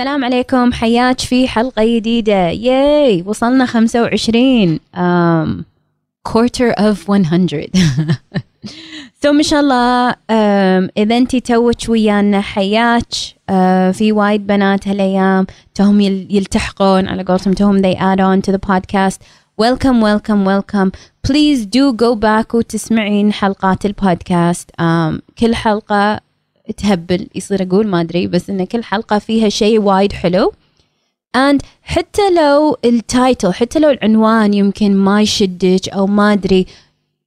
السلام عليكم. حياك في حلقة جديدة. ياي وصلنا 25 um, quarter of 100 so ما شاء الله. Um, إذا أنت توك ويانا. حياك. Uh, في وايد بنات هالأيام. توهم يل- يلتحقون. على قولتهم توهم they add on to the podcast. Welcome welcome welcome. Please do go back وتسمعين حلقات البودكاست. Um, كل حلقة تهبل يصير أقول ما أدري بس إن كل حلقة فيها شيء وايد حلو. And حتى لو التايتل حتى لو العنوان يمكن ما يشدك أو ما أدري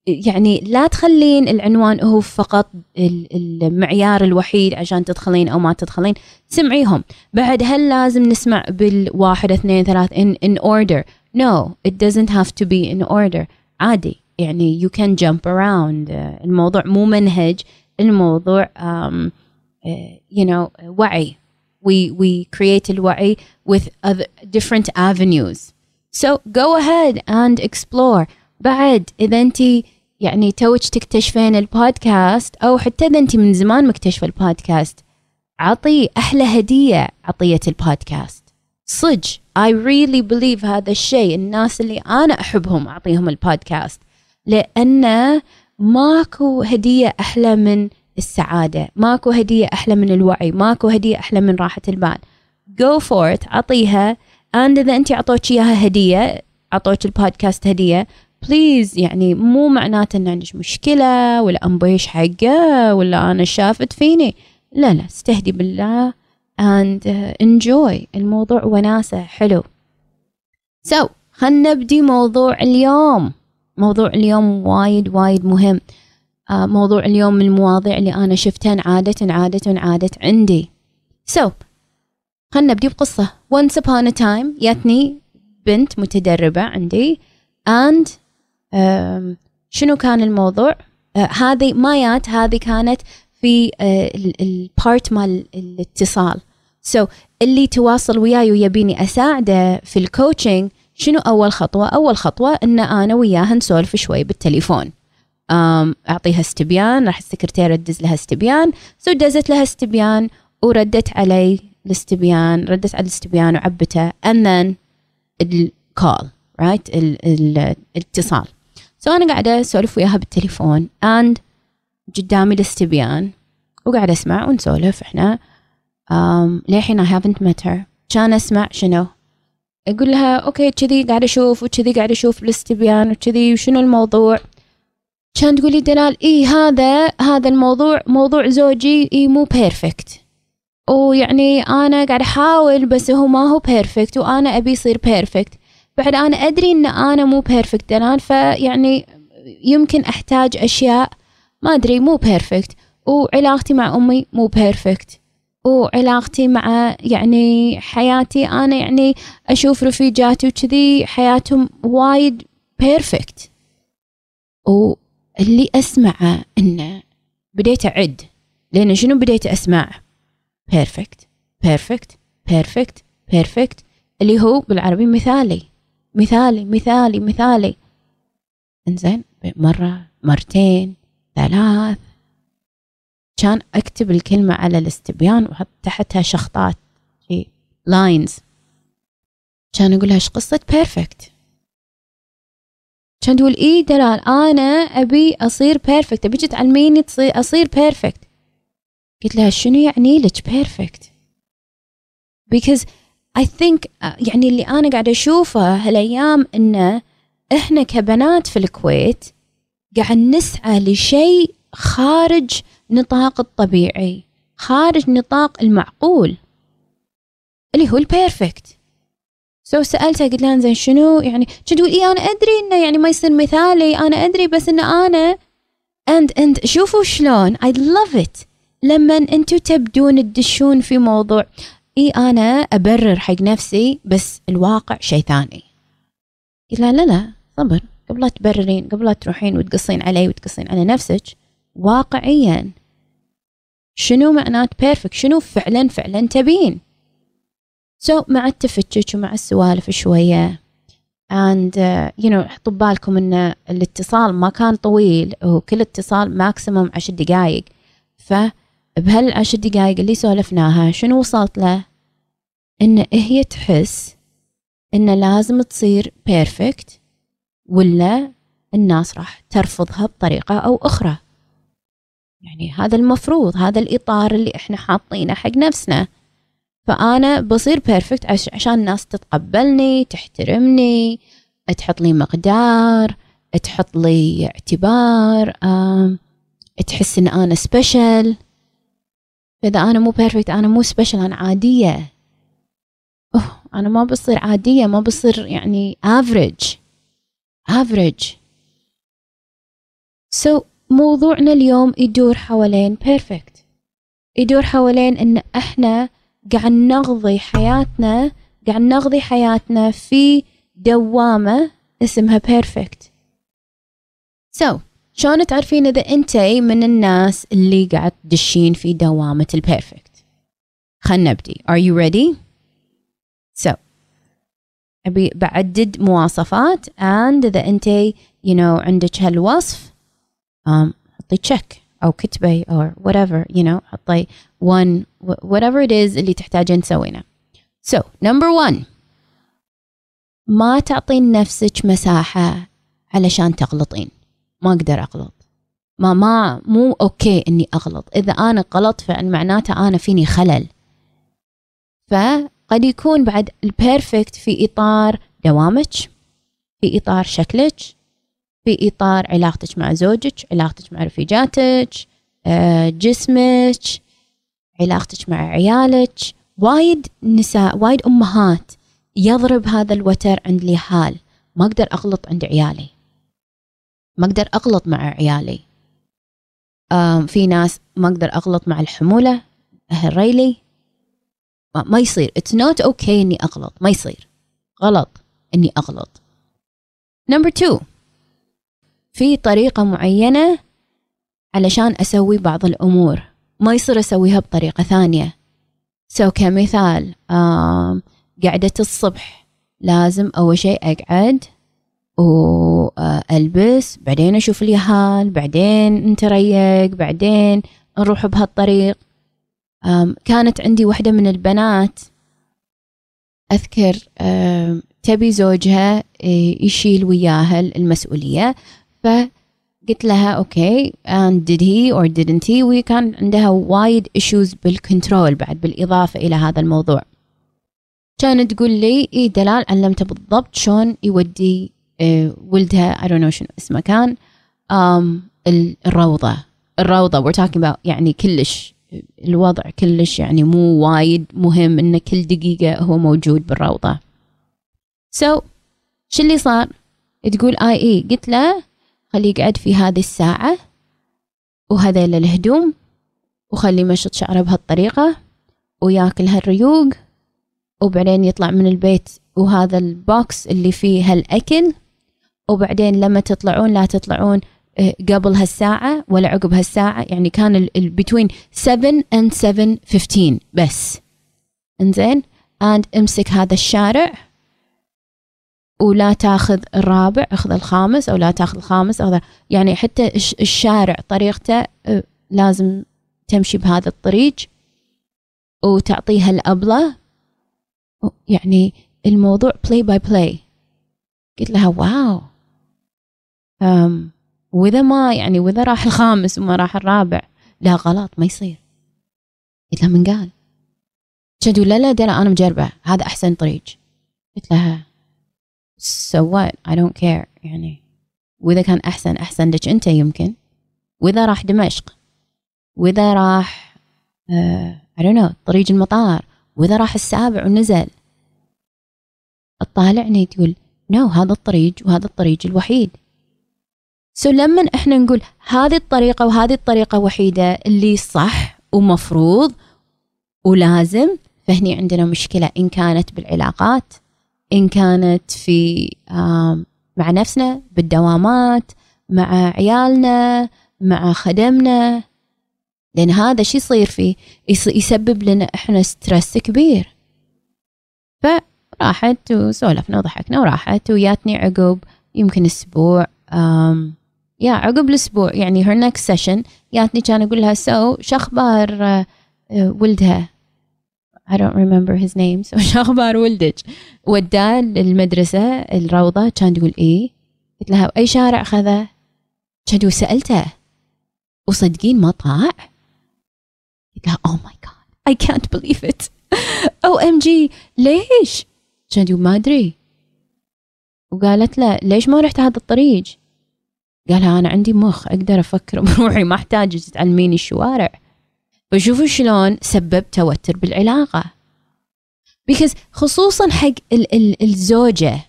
يعني لا تخلين العنوان هو فقط ال- المعيار الوحيد عشان تدخلين أو ما تدخلين. سمعيهم. بعد هل لازم نسمع بالواحد اثنين ثلاث in, in order no it doesn't have to be in order. عادي. يعني you can jump around. الموضوع مو منهج. الموضوع um, uh, you know وعي. We we create الوعي with other different avenues. So go ahead and explore. بعد إذا أنت يعني توك تكتشفين البودكاست أو حتى إذا أنت من زمان مكتشفة البودكاست عطي أحلى هدية عطية البودكاست. صج I really believe هذا الشيء. الناس اللي أنا أحبهم أعطيهم البودكاست. لأنه ماكو هدية أحلى من السعادة ماكو هدية أحلى من الوعي ماكو هدية أحلى من راحة البال. Go for it عطيها and إذا انت عطوك إياها هدية عطوك البودكاست هدية please يعني مو معناته إن عندك مشكلة ولا انبيش حقة ولا أنا شافت فيني. لا لا استهدي بالله and enjoy الموضوع وناسة حلو. So خلنا نبدي موضوع اليوم. موضوع اليوم وايد وايد مهم. آه، موضوع اليوم من المواضيع اللي أنا شفتها عادة عادة عادة عندي. So خلنا نبدي بقصة. Once upon a time جاتني بنت متدربة عندي and um, شنو كان الموضوع؟ آه، هذه ما جات هذه كانت في البارت مال الاتصال. So اللي تواصل وياي ويبيني أساعده في ال coaching شنو أول خطوة؟ أول خطوة إن أنا وياها نسولف شوي بالتليفون. أعطيها استبيان راح السكرتيرة تدز لها استبيان. so دزت لها استبيان وردت علي الاستبيان ردت على الاستبيان وعبته. And then ال call right الاتصال. so أنا قاعدة أسولف وياها بالتليفون and قدامي الاستبيان وقاعده أسمع ونسولف إحنا. um, للحين I haven't met her. كان أسمع شنو؟ أقول لها okay كذي قاعدة أشوف وكذي قاعدة أشوف الاستبيان وكذي وشنو الموضوع؟ كان تقولي دلال إي هذا هذا الموضوع موضوع زوجي إي مو perfect ويعني أنا قاعد أحاول بس هو ما هو perfect وأنا أبي يصير perfect بعد أنا أدري إن أنا مو perfect دلال فيعني يمكن أحتاج أشياء ما أدري مو perfect وعلاقتي مع أمي مو perfect وعلاقتي مع يعني حياتي أنا يعني أشوف رفيجاتي وكذي حياتهم وايد perfect واللي اسمعه إنه بديت أعد. لأن شنو بديت أسمع؟ perfect perfect perfect perfect اللي هو بالعربي مثالي مثالي مثالي مثالي. إنزين مرة مرتين ثلاث. كان أكتب الكلمة على الاستبيان واحط تحتها شخطات شي lines كان أقول لها إيش قصة perfect كان تقول إيه دلال أنا أبي أصير perfect ابيك تعلميني تصير أصير perfect قلت لها شنو يعني لك perfect because I think يعني اللي أنا قاعدة أشوفه هالأيام انه إحنا كبنات في الكويت قاعد نسعى لشيء خارج نطاق الطبيعي خارج نطاق المعقول اللي هو ال perfect so سالتها قلت لها زين شنو؟ يعني كان تقول اي أنا أدري إنه يعني ما يصير مثالي أنا أدري بس إن أنا and and شوفوا شلون I love it لما أنتم تبدون تدشون في موضوع اي أنا أبرر حق نفسي بس الواقع شيء ثاني. قلت لها لا لا صبر. قبل لا تبررين قبل لا تروحين وتقصين علي وتقصين على نفسك واقعيا. شنو معنات perfect شنو فعلا فعلا تبين؟ so so, مع التفتيش ومع السوالف شوية and uh, you know حطوا ببالكم إن الاتصال ما كان طويل هو كل اتصال maximum عشر دقايق. فبهالعشر دقايق اللي سولفناها شنو وصلت له؟ إن هي تحس إن لازم تصير perfect ولا الناس راح ترفضها بطريقة أو أخرى. يعني هذا المفروض هذا الإطار اللي إحنا حاطينه حق نفسنا. فأنا بصير بيرفكت عشان الناس تتقبلني تحترمني تحط لي مقدار تحط لي اعتبار تحس إن أنا special فإذا أنا مو perfect أنا مو special أنا عادية. أوه أنا ما بصير عادية ما بصير يعني average average so so, موضوعنا اليوم يدور حوالين perfect يدور حوالين إن إحنا قاعد نقضي حياتنا قاعد نقضي حياتنا في دوامة اسمها perfect so so, شلون تعرفين إذا انتي من الناس اللي قاعد تدشين في دوامة ال perfect خلنا نبدي are you ready? So أبي بعدد مواصفات and إذا انتي you know عندك هالوصف um, حطي check أو كتبي or whatever you know حطي one whatever it is اللي تحتاجين تسوينه. So number one ما تعطين نفسك مساحة علشان تغلطين. ما أقدر أغلط. ما ما مو okay إني أغلط. إذا أنا غلط فعلا معناته أنا فيني خلل. فقد يكون بعد ال perfect في إطار دوامك في إطار شكلك في إطار علاقتك مع زوجك علاقتك مع رفيجاتك آه، جسمك علاقتك مع عيالك. وايد نساء وايد أمهات يضرب هذا الوتر عند اليهال ما أقدر أغلط عند عيالي. ما أقدر أغلط مع عيالي. في ناس ما أقدر أغلط مع الحمولة أهل ريلي ما يصير. it's not okay إني أغلط. ما يصير. غلط إني أغلط. number 2 في طريقة معينة علشان أسوي بعض الأمور. ما يصير أسويها بطريقة ثانية. سو كمثال قعدة الصبح. لازم أول شيء أقعد وألبس بعدين أشوف اليهال بعدين نتريق بعدين نروح بهالطريق. كانت عندي واحدة من البنات أذكر تبي زوجها يشيل وياها المسؤولية. فقلت لها okay and did he or didn't he? وكان عندها وايد issues بال control بعد بالإضافة إلى هذا الموضوع. كانت تقول لي إيه دلال علمته بالضبط شلون يودي إيه ولدها I don't know شنو اسمه كان um, الروضة. الروضة we're talking about يعني كلش الوضع كلش يعني مو وايد مهم انه كل دقيقة هو موجود بالروضة. So, شو اللي صار؟ تقول اي اي قلت له خليه يقعد في هذه الساعة وهذيل الهدوم وخليه مشط شعره بهالطريقة وياكل هالريوق وبعدين يطلع من البيت وهذا البوكس اللي فيه هالأكل وبعدين لما تطلعون لا تطلعون آه، قبل هالساعة ولا عقب هالساعة يعني كان بين 7 and 7:15 بس. انزين؟ and امسك هذا الشارع ولا تاخذ الرابع أخذ الخامس أو لا تاخذ الخامس أو يعني حتى الشارع طريقته لازم تمشي بهذا الطريق وتعطيها الأبلة. يعني الموضوع play by play قلت لها wow. أم وإذا ما يعني وإذا راح الخامس وما راح الرابع لا غلط ما يصير. قلت لها من قال؟ شدوا لا لا لا أنا مجربة هذا أحسن طريق. قلت لها so what? I don't care. يعني وإذا كان أحسن أحسن لك أنت يمكن. وإذا راح دمشق. وإذا راح uh, I don't know طريق المطار. وإذا راح السابع ونزل. تطالعني تقول نو no, هذا الطريق وهذا الطريق الوحيد. so لما إحنا نقول هذه الطريقة وهذه الطريقة وحيدة اللي صح ومفروض ولازم فهني عندنا مشكلة إن كانت بالعلاقات. إن كانت في مع نفسنا بالدوامات مع عيالنا مع خدمنا. لأن هذا شو يصير فيه يسبب لنا إحنا stress كبير. فراحت وسولفنا وضحكنا وراحت وياتني عقب يمكن أسبوع يا عقب الأسبوع يعني her next session جاتني كان أقول لها so شو أخبار آه، ولدها؟ I don't remember his name. So شو أخبار ولدك. وداه للمدرسة الروضة. كان تقول إيه؟ قلت لها أي شارع اخذه كان تقول سألته. وصدقين ما طاع. قلت لها oh my god I can't believe it. OMG ليش؟ كان تقول ما أدري. وقالت له ليش ما رحت هذا الطريق؟ قالها أنا عندي مخ أقدر أفكر بروحي ما أحتاج تعلميني الشوارع. فشوفوا شلون سبب توتر بالعلاقة. Because خصوصا حق ال ال الزوجة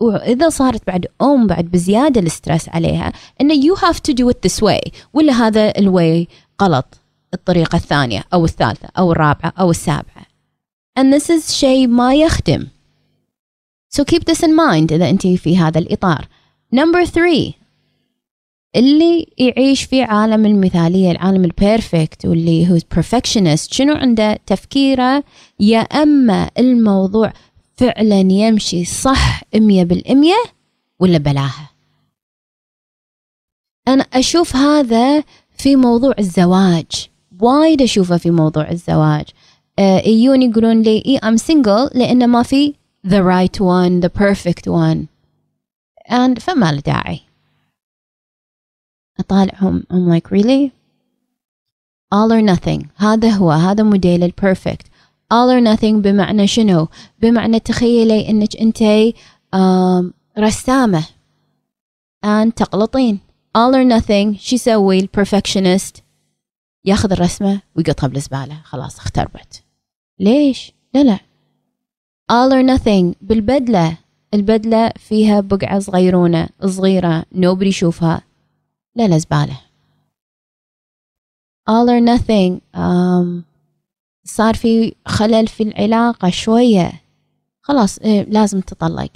وإذا صارت بعد أم بعد بزيادة ال stress عليها إنه you have to do it this way ولا هذا ال way غلط الطريقة الثانية أو الثالثة أو الرابعة أو السابعة. And this is شيء ما يخدم. So keep this in mind إذا أنت في هذا الإطار. Number three. اللي يعيش في عالم المثالية العالم البيرفكت واللي هو perfectionist شنو عنده تفكيره؟ يا أما الموضوع فعلا يمشي صح مية بالمية ولا بلاها. أنا أشوف هذا في موضوع الزواج وايد أشوفه في موضوع الزواج. آه يجون يقولون لي إيه I'm single لأنه ما في the right one the perfect one. And فما له داعي. أطالعهم. I'm like really? All or nothing. هذا هو. هذا موديل ال perfect all or nothing بمعنى شنو؟ بمعنى تخيلي إنك أنت رسامة. And تقلطين. All or nothing. شو يسوي البرفكشنست ياخذ الرسمة ويقطها بالزبالة. خلاص اختربت. ليش؟ لا لا. All or nothing. بالبدلة. البدلة فيها بقعة صغيرونة صغيرة. Nobody يشوفها. لا لا زبالة. All or nothing. um, صار في خلل في العلاقة شوية. خلاص إيه لازم تطلق.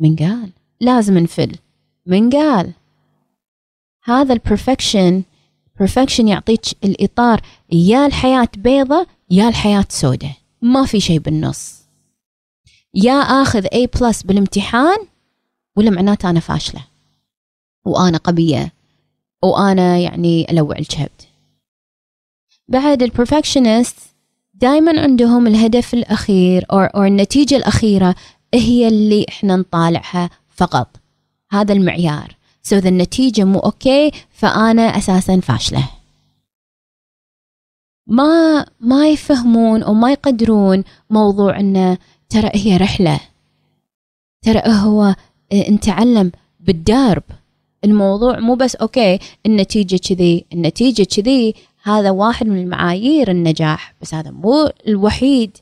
من قال؟ لازم نفل من قال؟ هذا ال perfection يعطيك الإطار يا الحياة بيضة يا الحياة سودة. ما في شيء بالنص. يا آخذ A plus بالامتحان ولا معناته أنا فاشلة. وأنا غبية وأنا يعني ألوع الكبد بعد ال perfectionist دائما عندهم الهدف الأخير أو, أو النتيجة الأخيرة هي اللي إحنا نطالعها فقط. هذا المعيار. so إذا النتيجة مو أوكي فأنا أساسا فاشلة. ما ما يفهمون أو ما يقدرون موضوع أنه ترى هي رحلة. ترى هو نتعلم بالدرب. الموضوع مو بس أوكي النتيجة كذي النتيجة كذي هذا واحد من المعايير النجاح بس هذا مو الوحيد.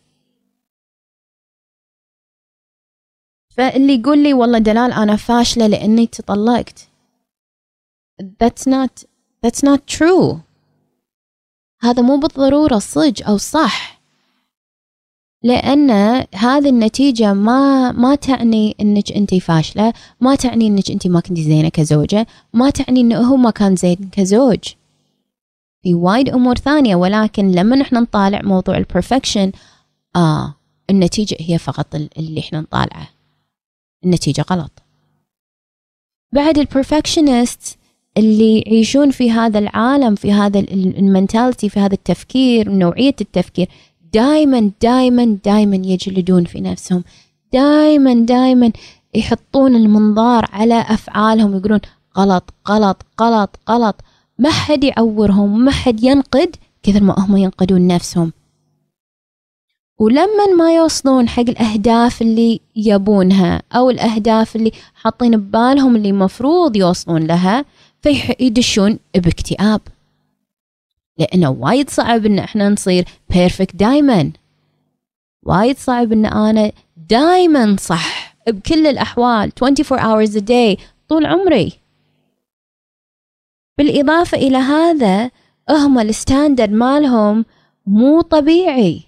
فاللي يقول لي والله دلال أنا فاشلة لأني تطلقت. That's not that's not true. هذا مو بالضرورة صج أو صح. لأن هذه النتيجة ما ما تعني إنك أنت فاشلة، ما تعني إنك أنت ما كنتي زينة كزوجة، ما تعني إنه هو ما كان زين كزوج. في وايد أمور ثانية ولكن لما نحن نطالع موضوع ال perfection آه النتيجة هي فقط اللي إحنا نطالعه. النتيجة غلط. بعد ال perfectionist اللي يعيشون في هذا العالم في هذا ال mentality في هذا التفكير نوعية التفكير دائما دائما دائما يجلدون في نفسهم. دائما دائما يحطون المنظار على أفعالهم يقولون غلط غلط غلط غلط. ما حد يعورهم ما حد ينقد كثر ما هم ينقدون نفسهم. ولما ما يوصلون حق الأهداف اللي يبونها أو الأهداف اللي حاطين ببالهم اللي مفروض يوصلون لها فيدشون بإكتئاب. لأنه وايد صعب إن إحنا نصير perfect دايما. وايد صعب إن أنا دايما صح بكل الأحوال 24 hours a day طول عمري. بالإضافة إلى هذا هم ال standard مالهم مو طبيعي.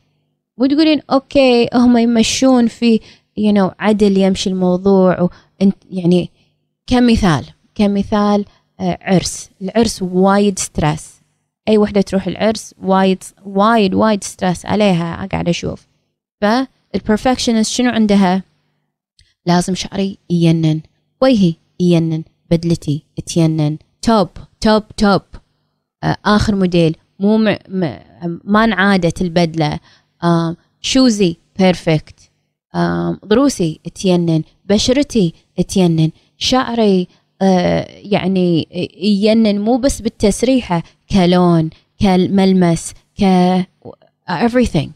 وتقولين okay هم يمشون في you know عدل يمشي الموضوع وانت يعني كمثال كمثال آه، عرس. العرس وايد stress أي وحدة تروح العرس وايد وايد وايد stress عليها قاعدة أشوف. فال perfectionist شنو عندها؟ لازم شعري ينن وجهي ينن بدلتي تينن. top top top آه، آخر موديل مو م... م... ما انعادت البدلة. شوزي perfect ضروسي تينن. بشرتي تينن. شعري آه، يعني ينن مو بس بالتسريحة كلون كاملة مكملة everything.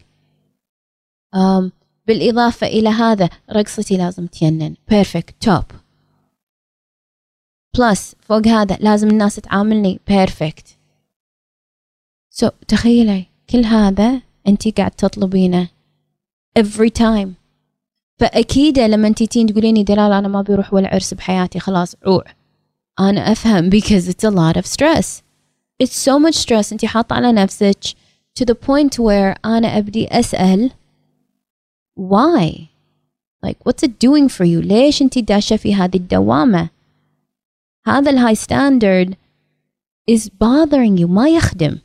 um, بالإضافة إلى هذا رقصتي لازم تينن. perfect top plus فوق هذا لازم الناس تعاملني perfect so, تخيلي كل هذا أنت قاعد تطلبينه every time. فأكيد لما أنت تيين تقوليلي دلال أنا ما بيروح ولا عرس بحياتي خلاص روح. أنا أفهم because it's a lot of stress. It's so much stress. انت حاطة على نفسك to the point where أنا أبدي أسأل why? Like what's it doing for you? ليش انت داشة في هذه الدوامة? هذا ال high standard is bothering you. ما يخدم.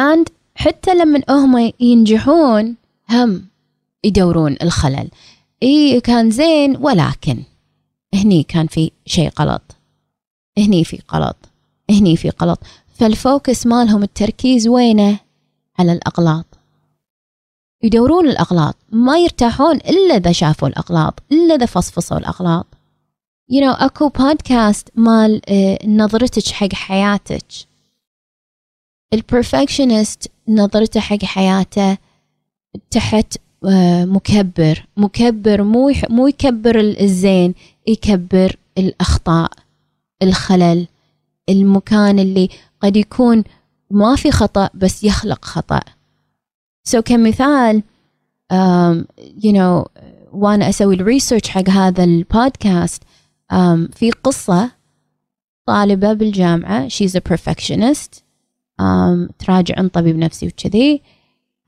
And حتى لما هم ينجحون هم يدورون الخلل. اي كان زين ولكن. هني كان في شيء غلط. هني في غلط. هني في غلط. فالفوكس مالهم التركيز وينه؟ على الأغلاط. يدورون الأغلاط. ما يرتاحون إلا إذا شافوا الأغلاط إلا إذا فصفصوا الأغلاط. You know أكو بودكاست مال آه، نظرتك حق حياتك. ال perfectionist نظرته حق حياته تحت آه، مكبر. مكبر مو مو يكبر الزين. يكبر الأخطاء الخلل المكان اللي قد يكون ما في خطأ بس يخلق خطأ. so كمثال um, you know وأنا أسوي ال research حق هذا ال podcast um, في قصة طالبة بالجامعة she's a perfectionist um, تراجع عن طبيب نفسي وكذي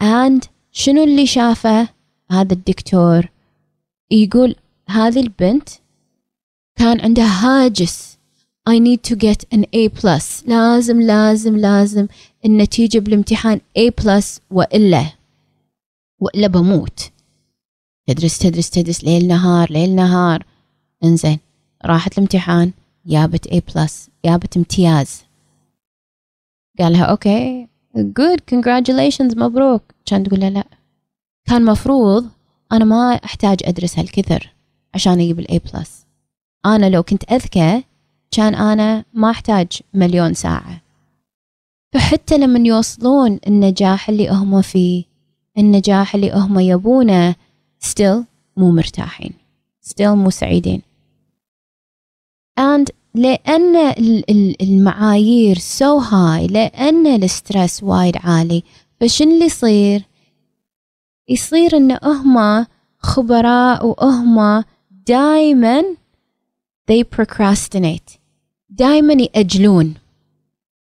and شنو اللي شافه؟ هذا الدكتور يقول هذه البنت كان عندها هاجس. I need to get an A plus. لازم لازم لازم النتيجة بالامتحان A plus وإلا. وإلا بموت. تدرس تدرس تدرس ليل نهار ليل نهار. انزين. راحت الامتحان جابت A plus جابت امتياز. قال لها okay. good congratulations مبروك. كان تقول لا. كان مفروض أنا ما أحتاج أدرس هالكثر عشان أجيب ال A plus أنا لو كنت أذكى كان أنا ما أحتاج مليون ساعة. فحتى لما يوصلون النجاح اللي هم فيه النجاح اللي هم يبونه still مو مرتاحين still مو سعيدين. And لأن المعايير so هاي لأن الستريس وايد عالي فشن اللي يصير؟ يصير إن هم خبراء وهم دايما they procrastinate. دايما يأجلون.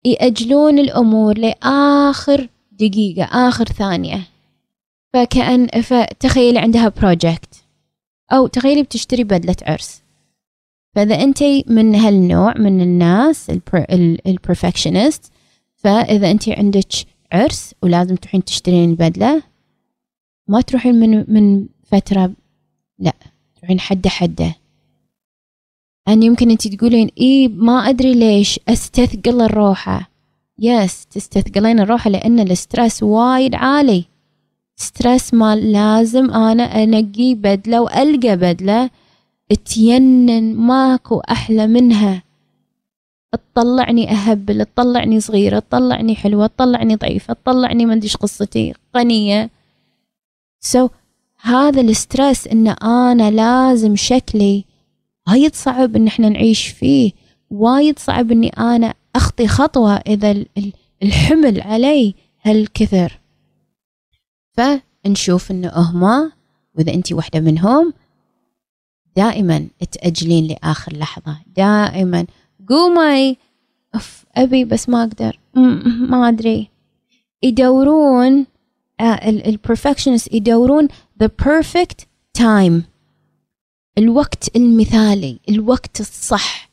يأجلون الأمور لآخر دقيقة آخر ثانية. فكأن فتخيلي عندها project أو تخيلي بتشتري بدلة عرس. فإذا أنت من هالنوع من الناس ال perfectionist فإذا أنت عندك عرس ولازم تروحين تشترين البدلة ما تروحين من من فترة لا تروحين حدة حدة. أن يمكن أنت تقولين إيه ما أدري ليش أستثقل الروحة. yes تستثقلين الروحة لأن ال stress وايد عالي. stress مال لازم أنا أنقي بدلة وألقى بدلة. تينن ماكو أحلى منها. تطلعني أهبل تطلعني صغيرة تطلعني حلوة تطلعني ضعيفة تطلعني ما أدري قصتي غنية. so, هذا ال stress إن أنا لازم شكلي وايد صعب إن إحنا نعيش فيه. وايد صعب إني أنا أخطي خطوة إذا الحمل علي هالكثر. فنشوف إنه هما وإذا انت واحدة منهم دائما تأجلين لآخر لحظة. دائما. قومي. أف أبي بس ما أقدر. ما أدري. يدورون ال perfectionist يدورون the perfect time. الوقت المثالي الوقت الصح.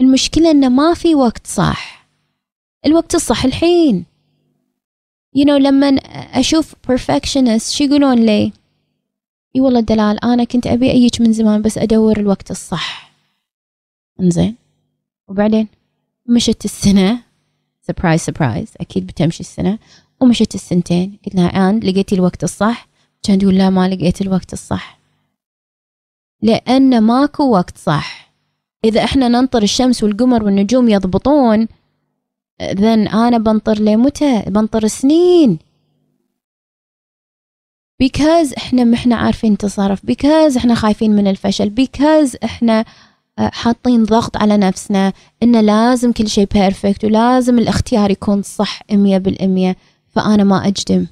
المشكلة إنه ما في وقت صح الوقت الصح الحين. You know لما أشوف perfectionist شو يقولون لي؟ إي والله دلال أنا كنت أبي اجيك من زمان بس أدور الوقت الصح. انزين. وبعدين؟ مشت السنة. surprise surprise أكيد بتمشي السنة. ومشت السنتين. قلت لها آن لقيتي الوقت الصح؟ كان تقول لا ما لقيت الوقت الصح. لأن ماكو وقت صح. إذا إحنا ننطر الشمس والقمر والنجوم يضبطون ذن أنا بنطر لمتى؟ بنطر سنين. Because إحنا ما إحنا عارفين نتصرف because إحنا خايفين من الفشل because إحنا آه، حاطين ضغط على نفسنا انه لازم كل شيء بيرفكت ولازم الاختيار يكون صح مية بالمية فأنا ما أجدم.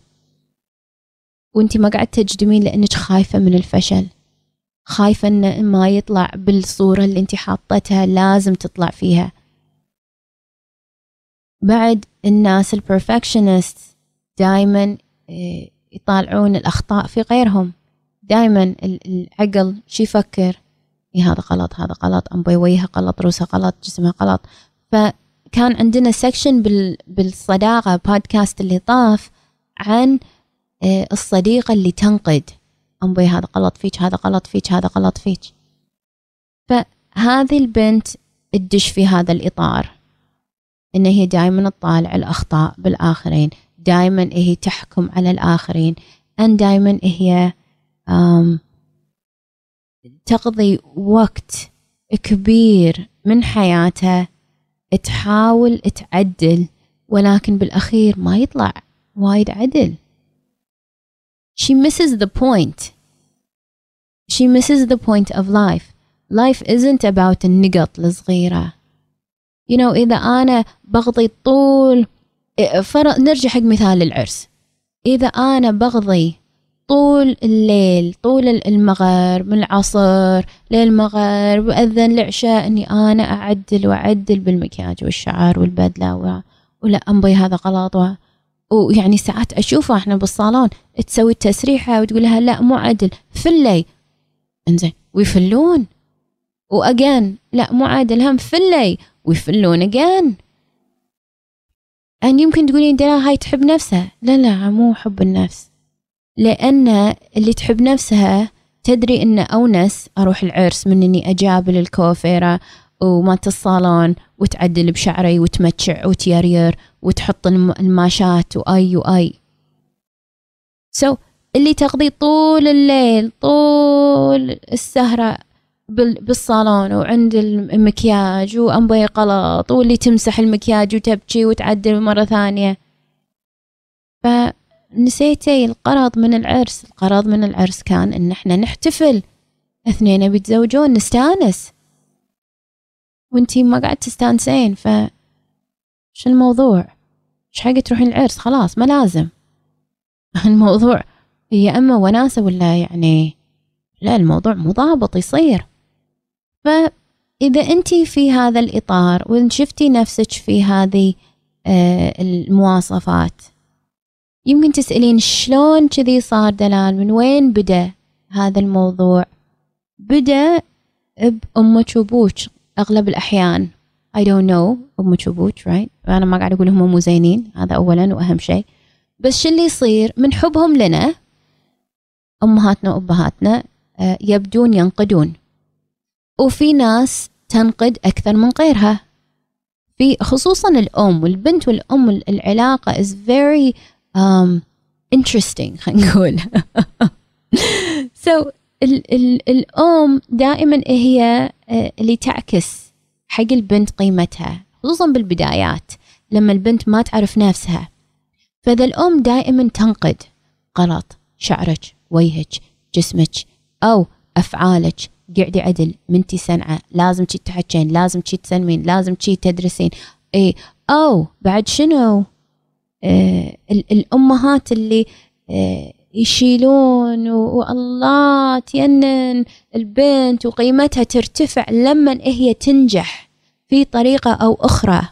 وانت ما قاعد تجدمين لأنك خايفة من الفشل. خايفة انه ما يطلع بالصورة اللي انت حاطتها لازم تطلع فيها. بعد الناس البرفكشنست دائما آه، يطالعون الأخطاء في غيرهم. دائما العقل شو يفكر؟ إيه هذا غلط هذا غلط أم وجهها غلط روسها غلط جسمها غلط. فكان عندنا سكشن بالصداقة بودكاست اللي طاف عن آه، الصديقة اللي تنقد. أم هذا غلط فيك هذا غلط فيك هذا غلط فيك. فهذه البنت تدش في هذا الإطار إن هي دائما تطالع الأخطاء بالآخرين دائما هي تحكم على الآخرين أن دائما هي تقضي وقت كبير من حياتها تحاول تعدل ولكن بالأخير ما يطلع وايد عدل. She misses the point. She misses the point of life. Life isn't about النقط الصغيرة. You know إذا أنا بغضي طول فرض نرجع حق مثال العرس. إذا أنا بغضي طول الليل طول المغرب من العصر للمغرب وأذن العشاء إني أنا أعدل وأعدل بالمكياج والشعر والبدلة و... ولا أنبي هذا غلط. ويعني ساعات أشوفها إحنا بالصالون تسوي التسريحة وتقول لها لا مو عدل فلي. إنزين ويفلون. و again لا مو عدل هم فلي. ويفلون again. أن يمكن تقولين دلال هاي تحب نفسها. لا لا مو حب النفس. لأن اللي تحب نفسها تدري إن أونس أروح العرس من إني أجابل الكوفيرة ومات الصالون وتعدل بشعري وتمتشع وتيرير وتحط الماشات وأي وأي. so, اللي تقضي طول الليل طول السهرة بالصالون وعند المكياج وأنبي غلط واللي تمسح المكياج وتبكي وتعدل مرة ثانية. فنسيتي القرض من العرس. القرض من العرس كان إن إحنا نحتفل. اثنين بيتزوجون نستانس. وانتي ما قاعد تستانسين ف شو الموضوع؟ إيش حق تروحين العرس؟ خلاص ما لازم. الموضوع هي أما وناسة ولا يعني؟ لا الموضوع مو ضابط يصير. فإذا أنت في هذا الإطار وإن شفتي نفسك في هذه آه، المواصفات يمكن تسألين شلون كذي صار دلال؟ من وين بدأ هذا الموضوع؟ بدأ بأمك وأبوك. أغلب الأحيان I don't know أمك وأبوك right أنا ما قاعد أقول هم مو زينين هذا أولا وأهم شيء. بس شو اللي يصير؟ من حبهم لنا أمهاتنا وأبهاتنا آه، يبدون ينقدون. وفي ناس تنقد أكثر من غيرها. في خصوصا الأم والبنت والأم العلاقة is very um, interesting خلينا نقول. So ال ال الأم دائما هي آه، اللي تعكس حق البنت قيمتها خصوصا بالبدايات لما البنت ما تعرف نفسها. فإذا الأم دائما تنقد غلط شعرك وجهك جسمك أو أفعالك قعدي عدل منتي سنعة لازم شي تحكين لازم شي تسلمين لازم شي تدرسين. اي أو بعد شنو؟ آه الأمهات اللي آه يشيلون والله تينن البنت وقيمتها ترتفع لما هي تنجح في طريقة أو أخرى.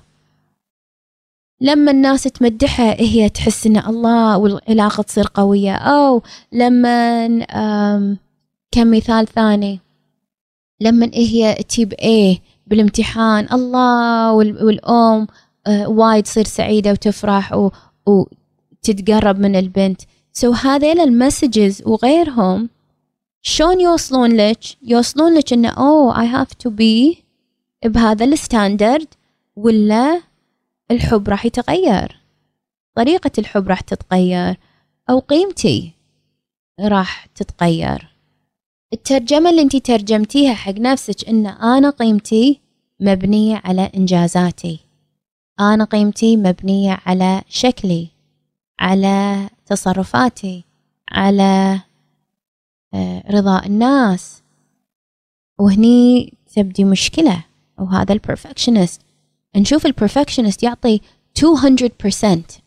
لما الناس تمدحها هي تحس إن الله والعلاقة تصير قوية. أو لما كمثال ثاني لما هي تجيب A بالامتحان الله والأم آه وايد تصير سعيدة وتفرح وتتقرب من البنت. so هذيل ال messages وغيرهم شلون يوصلون لك؟ يوصلون لك إنه oh I have to be بهذا ال standard ولا الحب راح يتغير؟ طريقة الحب راح تتغير أو قيمتي راح تتغير. الترجمة اللي انت ترجمتيها حق نفسك إن أنا قيمتي مبنية على إنجازاتي. أنا قيمتي مبنية على شكلي على تصرفاتي على آه، رضاء الناس. وهني تبدي مشكلة وهذا البرفكشنست نشوف البرفكشنست يعطي 200%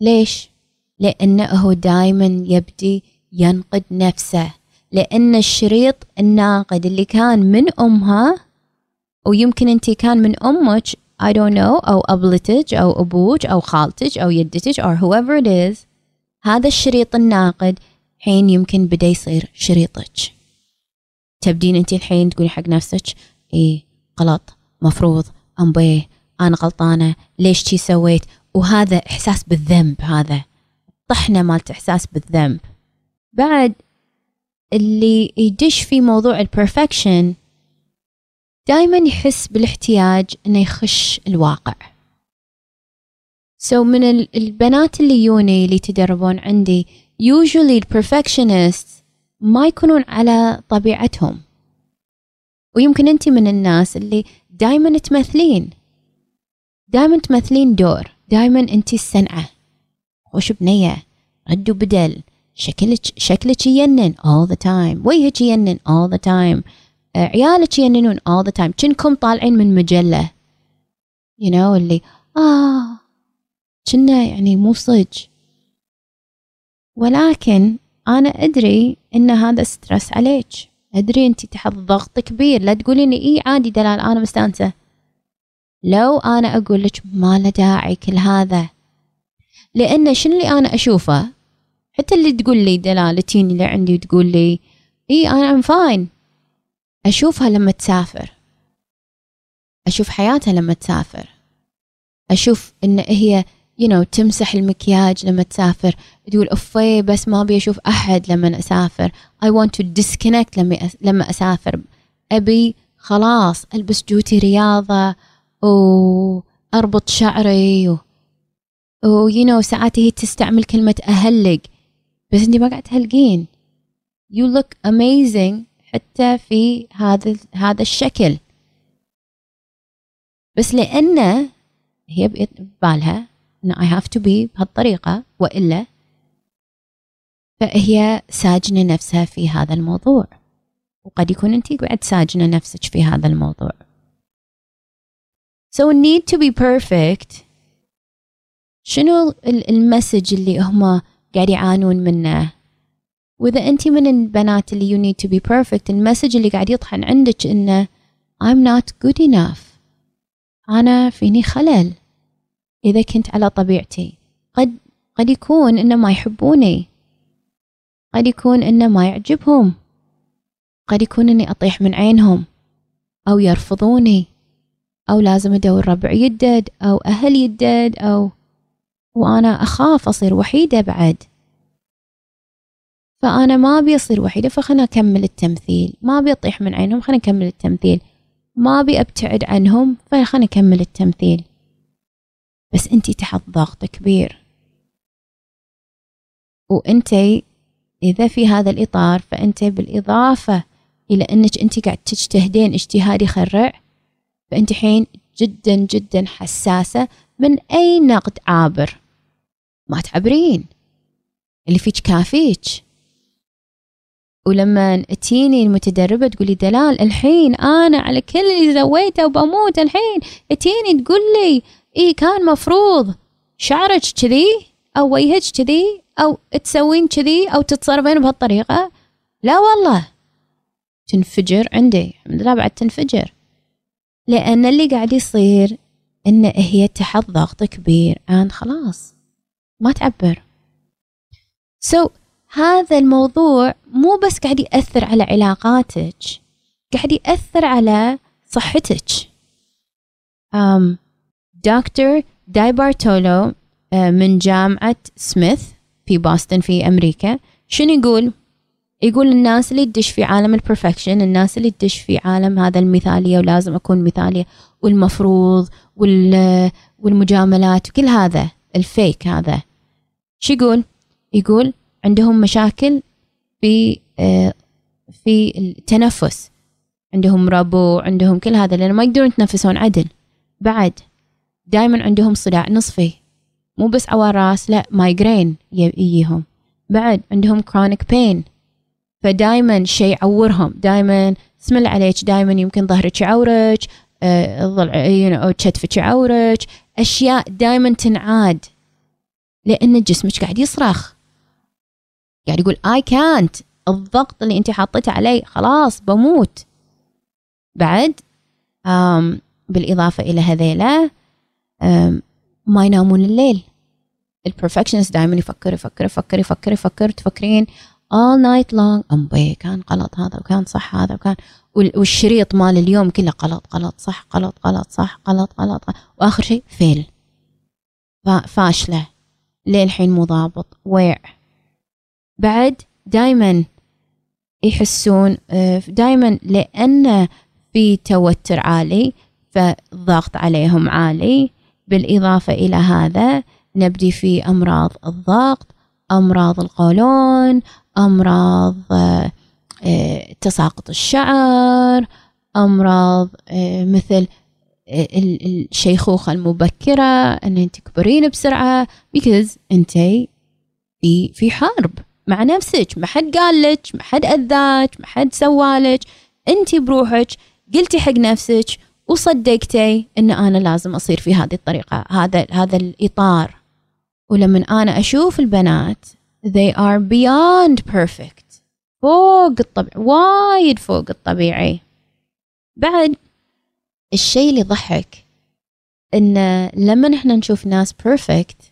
ليش؟ لأنه هو دايما يبدي ينقد نفسه. لأن الشريط الناقد اللي كان من أمها ويمكن أنت كان من أمك I don't know أو أبلتك أو أبوك أو خالتك أو يدتك or whoever it is هذا الشريط الناقد. حين يمكن بدأ يصير شريطك. تبدين أنت الحين تقولي حق نفسك إيه غلط مفروض أنبي أنا غلطانة ليش جي سويت؟ وهذا إحساس بالذنب هذا. طحنة مالت إحساس بالذنب. بعد اللي يدش في موضوع ال perfection دائما يحس بالاحتياج إنه يخش الواقع. so من البنات اللي يوني اللي يتدربون عندي usually ال perfectionist ما يكونون على طبيعتهم. ويمكن انت من الناس اللي دائما تمثلين. دائما تمثلين دور. دائما انت السنعة. خوش بنية. رد وبدل. شكلك شكلك ينن all the time. وجهك ينن all the time. عيالك يننون all the time. كنكم طالعين من مجلة. You know اللي آه. كنا يعني مو صج ولكن أنا أدري إن هذا stress عليك. أدري أنت تحت ضغط كبير. لا تقولين إي عادي دلال أنا مستانسة. لو أنا أقول لك ما له داعي كل هذا. لأن شنو اللي أنا أشوفه؟ حتى اللي تقول لي دلال تينن اللي عندي وتقول لي إي أنا I'm fine أشوفها لما تسافر. أشوف حياتها لما تسافر. أشوف إن هي you know تمسح المكياج لما تسافر. تقول أوفي بس ما أبي أشوف أحد لما أسافر. I want to disconnect لما لما أسافر. أبي خلاص ألبس جوتي رياضة واربط شعري و, you know ساعات هي تستعمل كلمة أهلق. بس انت ما قاعد تهلقين. You look amazing حتى في هذا هذا الشكل. بس لأنه هي ببالها إن I have to be بهالطريقة وإلا فهي ساجنة نفسها في هذا الموضوع. وقد يكون أنت بعد ساجنة نفسك في هذا الموضوع. So need to be perfect. شنو المسج اللي هما قاعد يعانون منه؟ وإذا أنت من البنات اللي you need to be perfect المسج اللي قاعد يطحن عندك إنه I'm not good enough. أنا فيني خلل. إذا كنت على طبيعتي. قد قد يكون إنه ما يحبوني. قد يكون إنه ما يعجبهم. قد يكون إني أطيح من عينهم. أو يرفضوني. أو لازم أدور ربع يدد. أو أهل يدد. أو وأنا أخاف أصير وحيدة بعد. فأنا ما أبي أصير وحيدة فخلنا أكمل التمثيل. ما أبي أطيح من عينهم خلنا أكمل التمثيل. ما أبي أبتعد عنهم فخلنا أكمل التمثيل. بس أنتي تحت ضغط كبير. وأنتي إذا في هذا الإطار فأنت بالإضافة إلى أنك أنت قاعد تجتهدين اجتهاد يخرع فأنت حين جدا جدا حساسة من أي نقد عابر. ما تعبرين. اللي فيك كافيك. ولما تجيني المتدربة تقولي دلال الحين أنا على كل اللي سويته وبموت الحين. تجيني تقول لي إيه كان مفروض شعرك كذي أو وجهك كذي أو تسوين كذي أو تتصرفين بهالطريقة؟ لا والله. تنفجر عندي الحمد لله بعد تنفجر. لأن اللي قاعد يصير إن هي تحت ضغط كبير. عن خلاص ما تعبر. so, هذا الموضوع مو بس قاعد يأثر على علاقاتك قاعد يأثر على صحتك. um, دكتور دي بارتولو من جامعة سميث في ب Boston في أمريكا. شنو يقول؟ يقول الناس اللي تدش في عالم ال perfection الناس اللي تدش في عالم هذا المثالية ولازم أكون مثالية والمفروض وال والمجاملات وكل هذا ال fake هذا. شو يقول؟ يقول عندهم مشاكل في آه، في التنفس. عندهم ربو عندهم كل هذا لأن ما يقدرون يتنفسون عدل. بعد دائما عندهم صداع نصفي. مو بس عوار راس لا migraine يجيهم. بعد عندهم chronic pain فدائما شيء يعورهم. دائما الله عليك دائما يمكن ظهرك يعورك أه أو كتفك يعورك. أشياء دائما تنعاد. لأن جسمك قاعد يصرخ. قاعد يقول اي كانت الضغط اللي أنت حطيته علي خلاص بموت. بعد آم بالإضافة إلى هذيلا ما ينامون الليل. البرفكشنست دائما يفكر يفكر يفكر يفكر يفكر تفكرين all night long. أمبي كان غلط هذا وكان صح هذا وكان. والشريط مال اليوم كله غلط غلط صح غلط غلط صح غلط غلط وآخر شيء فيل فاشلة. للحين مو ضابط؟ ويع بعد دايما يحسون آه، دايما لأن في توتر عالي فالضغط عليهم عالي. بالإضافة إلى هذا نبدي في أمراض الضغط أمراض القولون أمراض آه، آه، تساقط الشعر أمراض آه، مثل الشيخوخة المبكرة أن تكبرين بسرعة because أنت في في حرب. مع نفسك ما حد قال لك ما حد أذاك ما حد سوالك. أنت بروحك قلتي حق نفسك. وصدقتي إن أنا لازم أصير في هذه الطريقة هذا هذا الإطار. ولما أنا أشوف البنات they are beyond perfect. فوق الطبيعي وايد فوق الطبيعي. بعد الشيء اللي يضحك إن لما نحن نشوف ناس perfect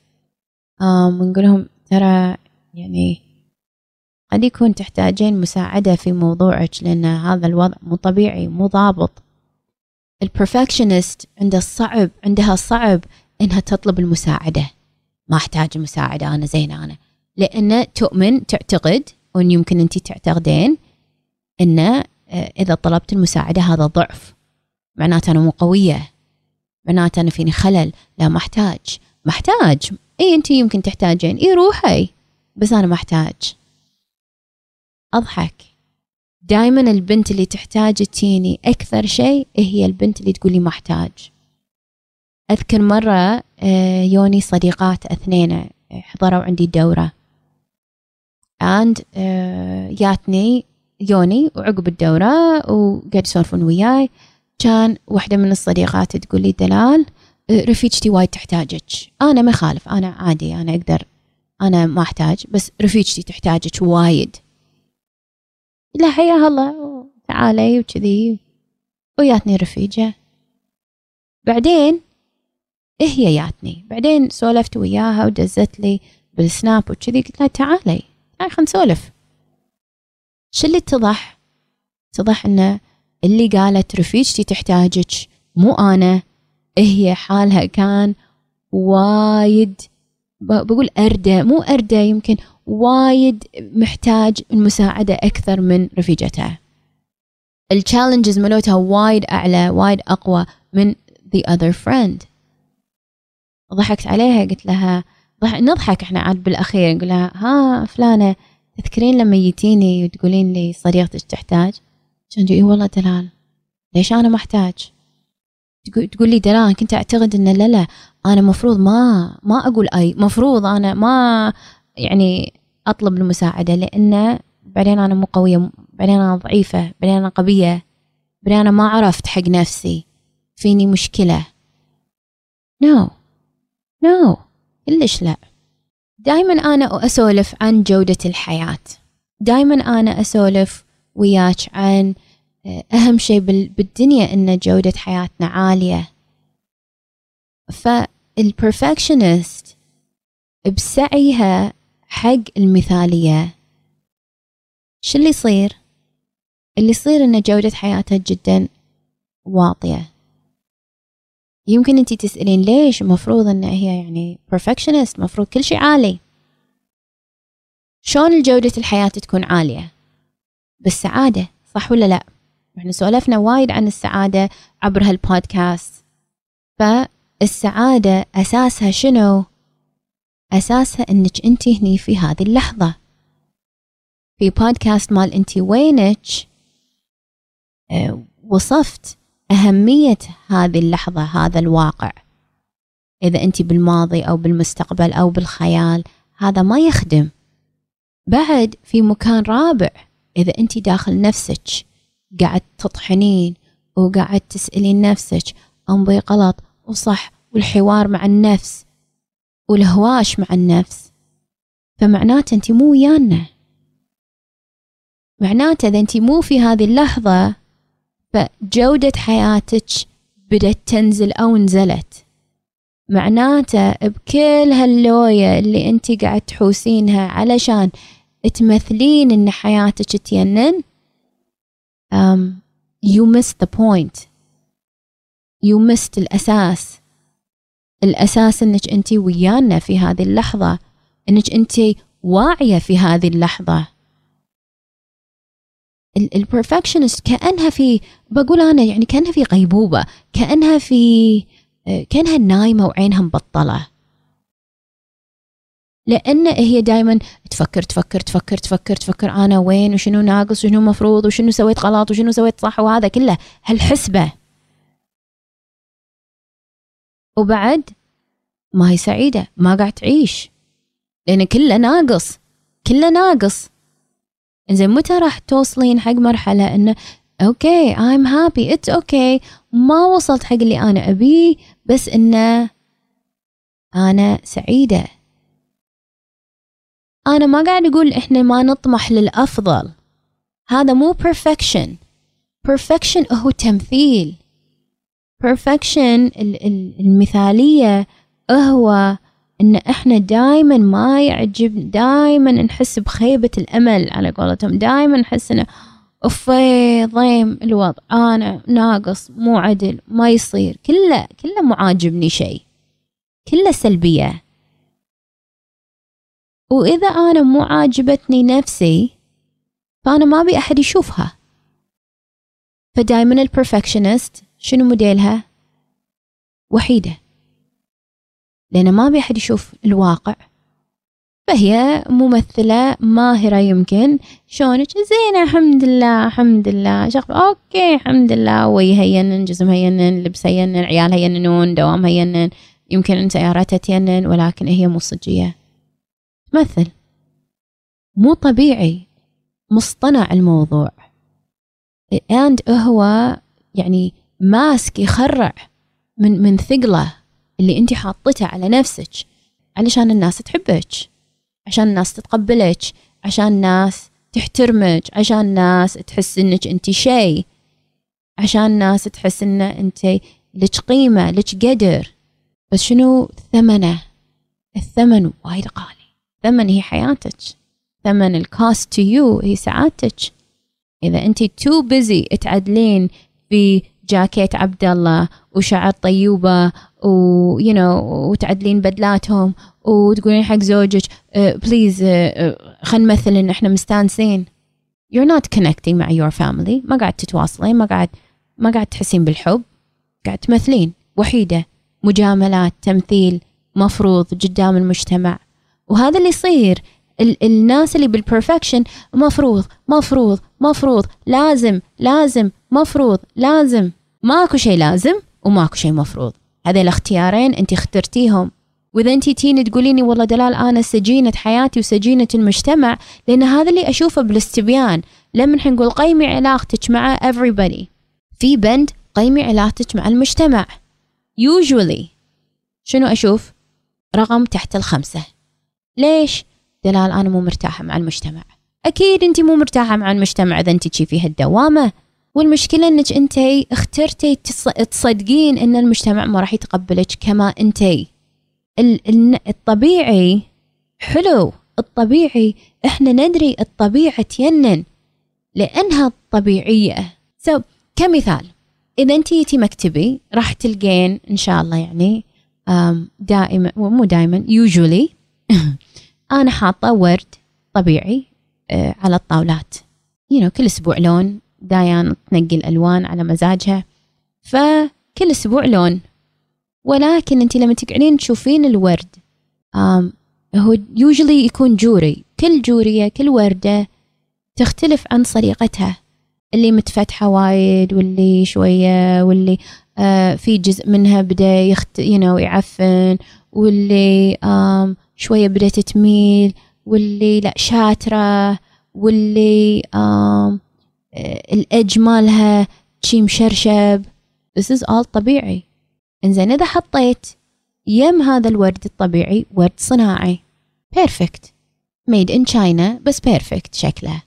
ونقول لهم ترى يعني قد يكون تحتاجين مساعدة في موضوعك لأن هذا الوضع مو طبيعي مو ضابط. ال perfectionist عنده صعب عندها صعب إنها تطلب المساعدة. ما أحتاج المساعدة أنا زينة أنا. لأن تؤمن تعتقد وإن يمكن انت تعتقدين إن آه، إذا طلبت المساعدة هذا ضعف. معناته أنا مو قوية. معناته أنا فيني خلل. لا ما أحتاج. ما أحتاج. إي انت يمكن تحتاجين. إي روحي. بس أنا ما أحتاج. أضحك. دائما البنت اللي تحتاج تجيني أكثر شيء هي البنت اللي تقولي ما أحتاج. أذكر مرة آه، يوني صديقات أثنين آه، حضروا عندي الدورة. جاتني آه، يوني وعقب الدورة وقاعد يسولفون وياي. كان واحدة من الصديقات تقول لي دلال رفيجتي وايد تحتاجك. أنا ما خالف أنا عادي أنا أقدر أنا ما أحتاج بس رفيجتي تحتاجك وايد. لا حياها الله. تعالي وكذي. وياتني رفيجة. بعدين هي ياتني. بعدين سولفت وياها ودزت لي بالسناب وكذي. قلت لها تعالي. تعالي خلينا نسولف. شو اللي اتضح؟ اتضح إن اللي قالت رفيجتي تحتاجك مو أنا. هي حالها كان وايد بقول أردى مو أردى يمكن وايد محتاج المساعدة أكثر من رفيجتها التشالنجز ملوتها وايد أعلى وايد أقوى من the other friend. ضحكت عليها قلت لها ضح... نضحك إحنا عاد بالأخير نقول لها ها فلانة تذكرين لما جيتيني وتقولين لي صديقتك تحتاج؟ كان إي والله دلال. ليش أنا محتاج تقول لي دلال كنت أعتقد إن لا لا أنا مفروض ما ما أقول أي مفروض أنا ما يعني أطلب المساعدة لأن بعدين أنا مو قوية بعدين أنا ضعيفة بعدين أنا قوية بعدين أنا ما عرفت حق نفسي. فيني مشكلة؟ no. no. كلش لا. دائما أنا أسولف عن جودة الحياة. دائما أنا أسولف وياك عن آه، أهم شيء بالدنيا إن جودة حياتنا عالية. فالبرفكشنست بسعيها حق المثالية. شو اللي يصير؟ اللي يصير إن جودة حياتها جدا واطية. يمكن انت تسألين ليش مفروض إن هي يعني perfectionist مفروض كل شيء عالي. شلون جودة الحياة تكون عالية؟ بالسعادة صح ولا لا؟ إحنا سولفنا وايد عن السعادة عبر هالبودكاست. فالسعادة أساسها شنو؟ أساسها أنك أنت هني في هذه اللحظة. في بودكاست مال أنت وينك؟ آه، وصفت أهمية هذه اللحظة هذا الواقع. إذا أنت بالماضي أو بالمستقبل أو بالخيال هذا ما يخدم. بعد في مكان رابع إذا أنت داخل نفسك قاعد تطحنين وقاعد تسألين نفسك أنبي غلط وصح والحوار مع النفس. والهواش مع النفس. فمعناته أنت مو ويانا. معناته إذا أنت مو في هذه اللحظة فجودة حياتك بدأت تنزل أو نزلت. معناته بكل هاللوية اللي انت قاعد تحوسينها علشان تمثلين إن حياتك تينن um, you missed the point. You missed الأساس. الأساس إنك أنت ويانا في هذه اللحظة إنك أنت واعية في هذه اللحظة. ال perfectionist كأنها في بقول أنا يعني كأنها في غيبوبة كأنها في كأنها نايمة وعينها مبطلة. لأن هي دائما تفكر تفكر تفكر تفكر تفكر أنا وين وشنو ناقص وشنو مفروض وشنو سويت غلط وشنو سويت صح وهذا كله. هالحسبة. وبعد ما هي سعيدة ما قاعد تعيش. لأن كله ناقص كله ناقص. زين متى راح توصلين حق مرحلة انه أوكي I'm happy it's okay. ما وصلت حق اللي أنا ابيه بس انه أنا سعيدة. أنا ما قاعد أقول إحنا ما نطمح للأفضل. هذا مو perfection. perfection هو تمثيل. Perfection المثالية هو إن إحنا دائما ما يعجب دائما نحس بخيبة الأمل على قولتهم. دائما نحس إنه أوفي ضيم الوضع. أنا ناقص مو عدل ما يصير. كله كله مو عاجبني شيء. كله سلبية. وإذا أنا مو عاجبتني نفسي فأنا ما أبي أحد يشوفها. فدايما ال perfectionist شنو موديلها؟ وحيدة. لأن ما أبي أحد يشوف الواقع. فهي ممثلة ماهرة يمكن. شلونك؟ زينة الحمد لله الحمد لله. شغل okay الحمد لله. وي يينن جسم يينن لبس يينن عيال يينون دوام يينن. يمكن ان سيارتها تينن ولكن هي مو صجية. تمثل. مو طبيعي. مصطنع الموضوع. اند هو يعني ماسك يخرع من من ثقله اللي انت حاطته على نفسك علشان الناس تحبك عشان الناس تتقبلك عشان الناس تحترمك عشان الناس تحس انك انت شيء عشان الناس تحس ان انت لك قيمة لك قدر. بس شنو ثمنه؟ الثمن وايد غالي. ثمن هي حياتك. ثمن ال cost to you هي سعادتك. إذا انت too busy تعدلين في جاكيت عبد الله وشعر طيوبة و you know وتعدلين بدلاتهم وتقولين حق زوجك please uh, uh, خلينا نمثل إن إحنا مستانسين. You're not connecting مع your family. ما قاعد تتواصلين ما قاعد ما قاعد تحسين بالحب. قاعد تمثلين. وحيدة مجاملات تمثيل مفروض قدام المجتمع. وهذا اللي يصير. ال الناس اللي بالبرفكشن مفروض مفروض مفروض لازم لازم مفروض لازم. ماكو شيء لازم وماكو شيء مفروض. هذه الاختيارين انت اخترتيهم. وإذا انت تيني تقوليني والله دلال أنا سجينة حياتي وسجينة المجتمع لأن هذا اللي أشوفه بالاستبيان. لما نقول قيمي علاقتك مع everybody في بند قيمي علاقتك مع المجتمع. Usually شنو أشوف؟ رقم تحت الخمسة. ليش؟ دلال أنا مو مرتاحة مع المجتمع. أكيد أنت مو مرتاحة مع المجتمع إذا أنت في هالدوامه والمشكلة إنك أنت اخترتي تصدقين إن المجتمع ما راح يتقبلك كما انتي الطبيعي حلو الطبيعي إحنا ندري الطبيعة تينن لأنها طبيعية. so, كمثال إذا أنت جيتي مكتبي راح تلقين إن شاء الله يعني دائما مو دائما usually أنا حاطة ورد طبيعي آه، على الطاولات. you know, كل أسبوع لون. دايان تنقي الألوان على مزاجها. فكل أسبوع لون. ولكن انت لما تقعدين تشوفين الورد هو usually يكون جوري. كل جورية كل وردة تختلف عن صديقتها. اللي متفتحة وايد واللي شوية واللي في جزء منها بدأ يخت you know, يعفن واللي آم شوية بدأت تميل واللي لا شاترة واللي آه الإج مالها شي مشرشب. This is all طبيعي. إنزين إذا حطيت يم هذا الورد الطبيعي ورد صناعي. Perfect. Made in China بس perfect شكله.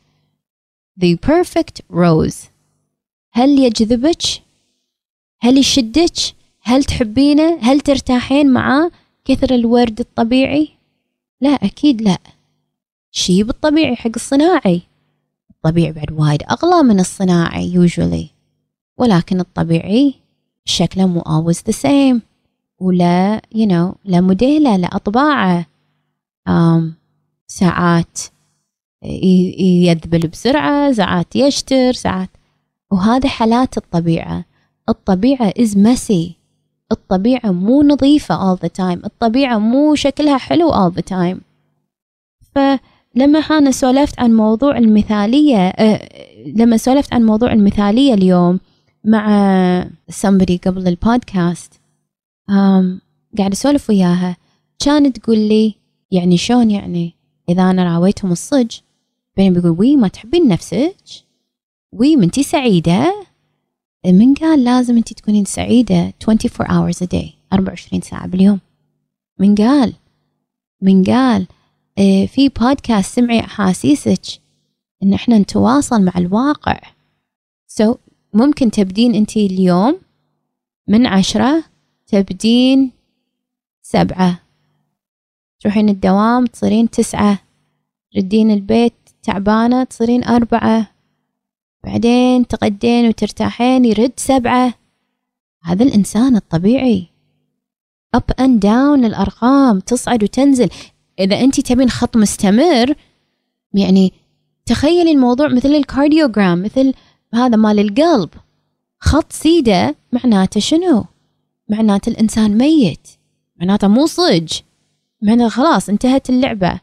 The perfect rose. هل يجذبك؟ هل يشدك؟ هل تحبينه؟ هل ترتاحين معاه؟ كثر الورد الطبيعي؟ لا أكيد لا. شي بالطبيعي حق الصناعي. الطبيعي بعد وايد أغلى من الصناعي usually. ولكن الطبيعي شكله مو always the same. ولا you know لا موديله لا أطباعه. um, ساعات يذبل بسرعة ساعات يشتر ساعات. وهذا حالات الطبيعة. الطبيعة is messy. الطبيعة مو نظيفة all the time. الطبيعة مو شكلها حلو all the time. فلما أنا سولفت عن موضوع المثالية أه لما سولفت عن موضوع المثالية اليوم مع somebody قبل البودكاست um, قاعد أسولف وياها. كانت تقول لي يعني شلون يعني؟ إذا أنا راويتهم الصج بعدين بيقول وي ما تحبين نفسك؟ وي منتي سعيدة؟ من قال لازم انت تكونين سعيدة 24 hours a day 24 ساعة باليوم. من قال من قال آه في بودكاست سمعي أحاسيسك. إن إحنا نتواصل مع الواقع. سو so, ممكن تبدين أنت اليوم من عشرة تبدين سبعة. تروحين الدوام تصيرين تسعة. تردين البيت تعبانة تصيرين أربعة. بعدين تغدين وترتاحين يرد سبعة. هذا الإنسان الطبيعي. Up and down الأرقام تصعد وتنزل. إذا أنت تبين خط مستمر يعني تخيلي الموضوع مثل الكارديوغرام مثل هذا مال القلب. خط سيدة معناته شنو؟ معناته الإنسان ميت. معناته مو صج. معناته خلاص انتهت اللعبة.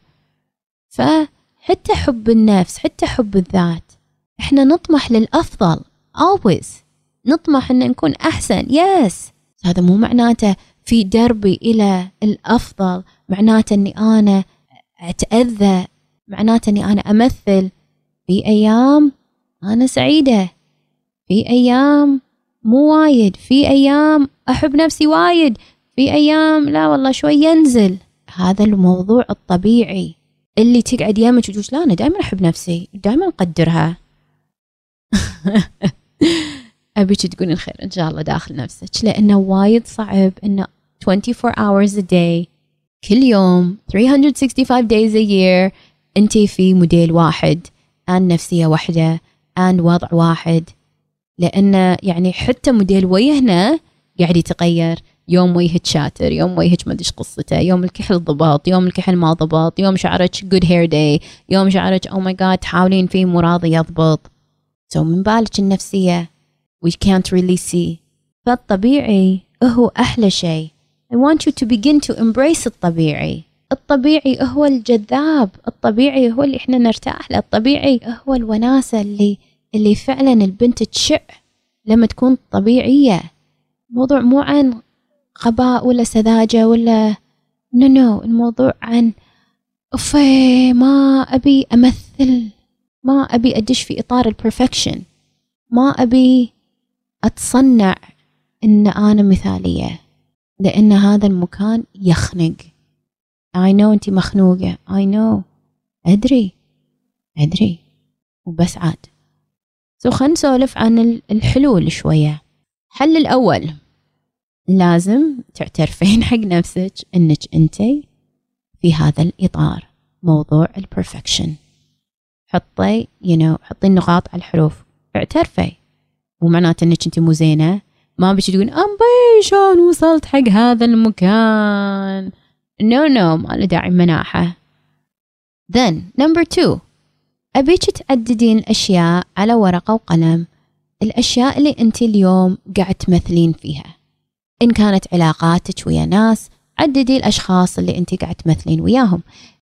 فحتى حب النفس حتى حب الذات إحنا نطمح للأفضل always. نطمح إن نكون أحسن yes. هذا مو معناته في دربي إلى الأفضل معناته أني أنا أتأذى معناته أني أنا أمثل. في أيام أنا سعيدة في أيام مو وايد في أيام أحب نفسي وايد في أيام لا والله شوي ينزل. هذا الموضوع الطبيعي. اللي تقعد يمك وتقول لا أنا دائما أحب نفسي دائما أقدرها. أبيك تقولين خير إن شاء الله داخل نفسك لأنه وايد صعب إنه 24 hours a day كل يوم 365 days a year أنت في موديل واحد and نفسية واحدة and وضع واحد. لأن يعني حتى موديل وجهنا قاعد يتغير. يوم وجهك شاتر يوم وجهك ما أدري قصته يوم الكحل ضبط يوم الكحل ما ضبط يوم شعرك good hair day يوم شعرك oh my god تحاولين فيه مو راضي يضبط. So من بالك النفسية. We can't really see فالطبيعي هو أحلى شيء. I want you to begin to embrace الطبيعي. الطبيعي هو الجذاب. الطبيعي هو اللي إحنا نرتاح له. الطبيعي هو الوناسة اللي اللي فعلا البنت تشع لما تكون طبيعية. الموضوع مو عن غباء ولا سذاجة ولا no no الموضوع عن أوفي ما أبي أمثل. ما أبي أدش في إطار ال perfection ما أبي أتصنع إن أنا مثالية لأن هذا المكان يخنق. I know أنتي مخنوقة. I know. أدري. أدري. وبس عاد. so خلينا نسولف عن الحلول شوية. الحل الأول. لازم تعترفين حق نفسك إنك انتي في هذا الإطار. موضوع ال perfection حطي you know, حطي النقاط على الحروف. اعترفي. مو معناته إنك أنت مو زينة. ما أبيج تقول امبي شلون وصلت حق هذا المكان؟ no, no, ما له داعي مناحة. Then number two. أبيك تعددين الأشياء على ورقة وقلم. الأشياء اللي أنت اليوم قاعد تمثلين فيها. إن كانت علاقاتك ويا ناس عددي الأشخاص اللي أنت قاعد تمثلين وياهم.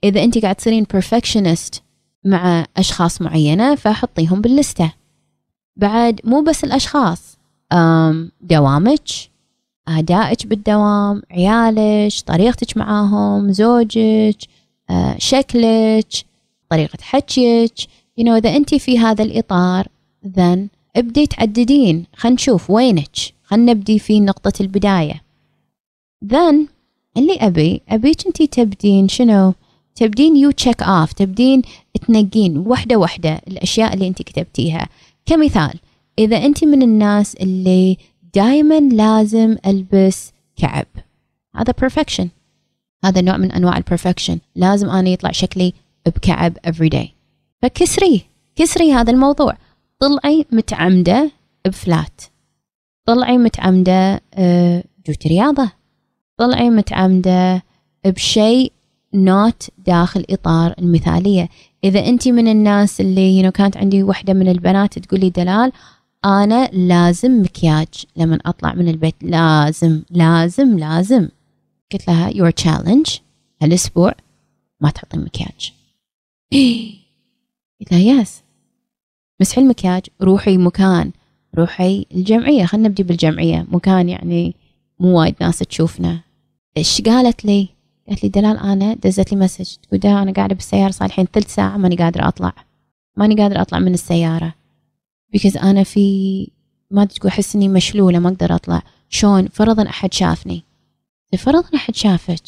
إذا أنت قاعد تصيرين perfectionist مع أشخاص معينة فحطيهم باللستة. بعد مو بس الأشخاص دوامك أدائك بالدوام عيالك طريقتك معاهم زوجك آه، شكلك طريقة حكيك. You know إذا أنت في هذا الإطار then ابدي تعددين. خلينا نشوف وينك. خلينا نبدي في نقطة البداية. Then اللي أبي أبيك أنت تبدين شنو؟ تبدين you check off تبدين تنقين واحدة واحدة الأشياء اللي أنت كتبتيها. كمثال إذا أنت من الناس اللي دائما لازم ألبس كعب. هذا perfection. هذا نوع من أنواع ال perfection لازم أنا يطلع شكلي بكعب every day. فكسري كسري هذا الموضوع. طلعي متعمدة ب flat. طلعي متعمدة آه، جوتي رياضة. طلعي متعمدة بشيء not داخل إطار المثالية. إذا أنت من الناس اللي you know, كانت عندي وحدة من البنات تقول لي دلال أنا لازم مكياج لما أطلع من البيت. لازم لازم لازم. قلت لها your challenge هالأسبوع ما تحطين مكياج. قلت لها yes مسحي المكياج روحي مكان روحي الجمعية. خلينا نبدي بالجمعية. مكان يعني مو وايد ناس تشوفنا. إيش قالت لي؟ قالت لي دلال أنا دزت لي مسج. تقول ده أنا قاعدة بالسيارة صار الحين ثلث ساعة ماني قادرة أطلع. ماني قادرة أطلع من السيارة. because أنا في ما تقول أحس إني مشلولة ما أقدر أطلع. شلون؟ فرضا أحد شافني. فرضا أحد شافك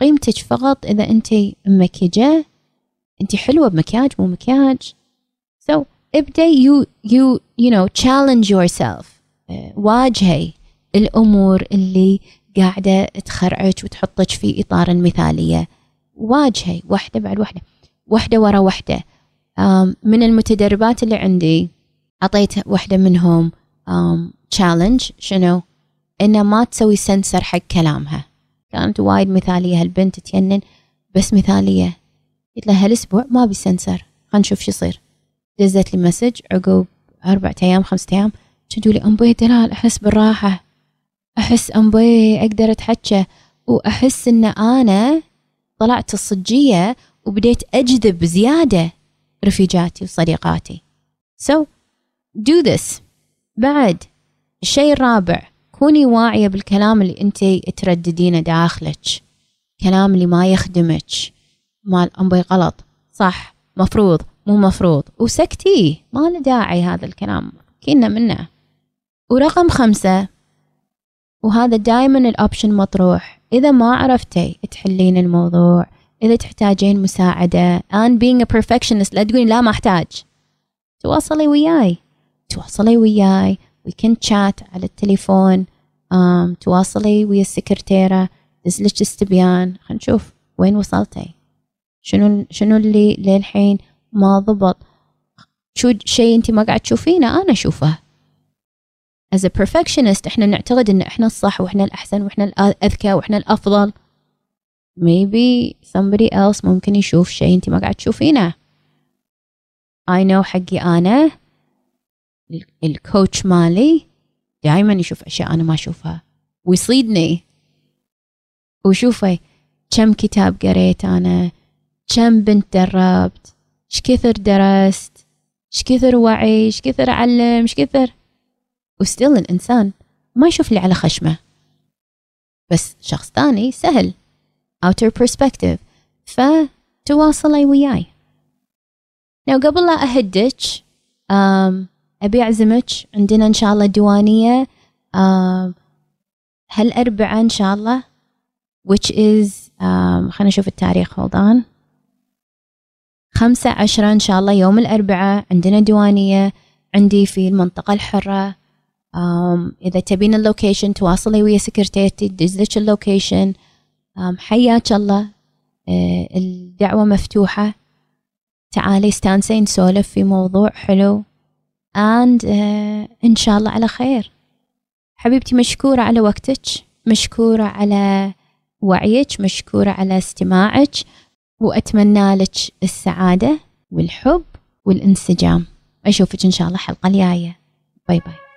قيمتك فقط إذا أنت مكيجة. أنت حلوة بمكياج مو مكياج. So ابدأ you you you know challenge yourself واجهي الأمور اللي قاعدة تخرعك وتحطك في إطار المثالية. واجهي واحدة بعد واحدة واحدة ورا واحدة من المتدربات اللي عندي أعطيت واحدة منهم challenge شنو؟ إنه ما تسوي سنسر حق كلامها. كانت وايد مثالية. هالبنت تجنن بس مثالية. قلت لها هالأسبوع ما أبي سنسر خلينا نشوف شو يصير. دزت لي مسج عقب أربعة أيام خمسة أيام. تقول لي؟ أمبي دلال أحس بالراحة. أحس أمبي أقدر أتحكى وأحس إن أنا طلعت الصجية وبديت أجذب زيادة رفيجاتي وصديقاتي. So do this. بعد الشيء الرابع كوني واعية بالكلام اللي أنت ترددينه داخلك كلام اللي ما يخدمك. مال أمبي غلط. صح مفروض مو مفروض. وسكتيه ما له داعي هذا الكلام. كنا منه. ورقم خمسة وهذا دائما الأوبشن مطروح. إذا ما عرفتي تحلين الموضوع. إذا تحتاجين مساعدة. أنا being a perfectionist لا تقولين لا ما أحتاج. تواصلي وياي. تواصلي وياي. We can chat على التليفون. um, تواصلي ويا السكرتيرة. دزلك استبيان خلينا نشوف. وين وصلتي؟ شنو شنو اللي للحين ما ضبط؟ شو شيء أنت ما قاعد تشوفينه؟ أنا أشوفه. As a perfectionist إحنا نعتقد إن إحنا الصح وإحنا الأحسن وإحنا الأذكى وإحنا الأفضل. Maybe somebody else ممكن يشوف شيء أنت ما قاعد تشوفينه. I know حقي أنا. الكوتش مالي دائما يشوف أشياء أنا ما أشوفها. ويصيدني. وشوفي كم كتاب قريت أنا. كم بنت دربت. إيش كثر درست. إيش كثر وعي. إيش كثر اعلم إيش كثر وستيل الإنسان ما يشوف لي على خشمه. بس شخص ثاني سهل. Outer perspective. فتواصلي وياي. لو قبل لا أهدك um, أبي أعزمك. عندنا إن شاء الله ديوانية هالأربعاء إن شاء الله. Which is خلينا نشوف التاريخ. Hold on. خمسة عشرة إن شاء الله يوم الأربعاء. عندنا ديوانية عندي في المنطقة الحرة. إذا تبين ال location تواصلي ويا سكرتيرتي تدزلك ال location. حياك الله. آه، الدعوة مفتوحة. تعالي استانسي نسولف في موضوع حلو. And uh, إن شاء الله على خير. حبيبتي مشكورة على وقتك. مشكورة على وعيك. مشكورة على استماعك. وأتمنى لك السعادة والحب والانسجام. أشوفك إن شاء الله حلقة الجاية. باي باي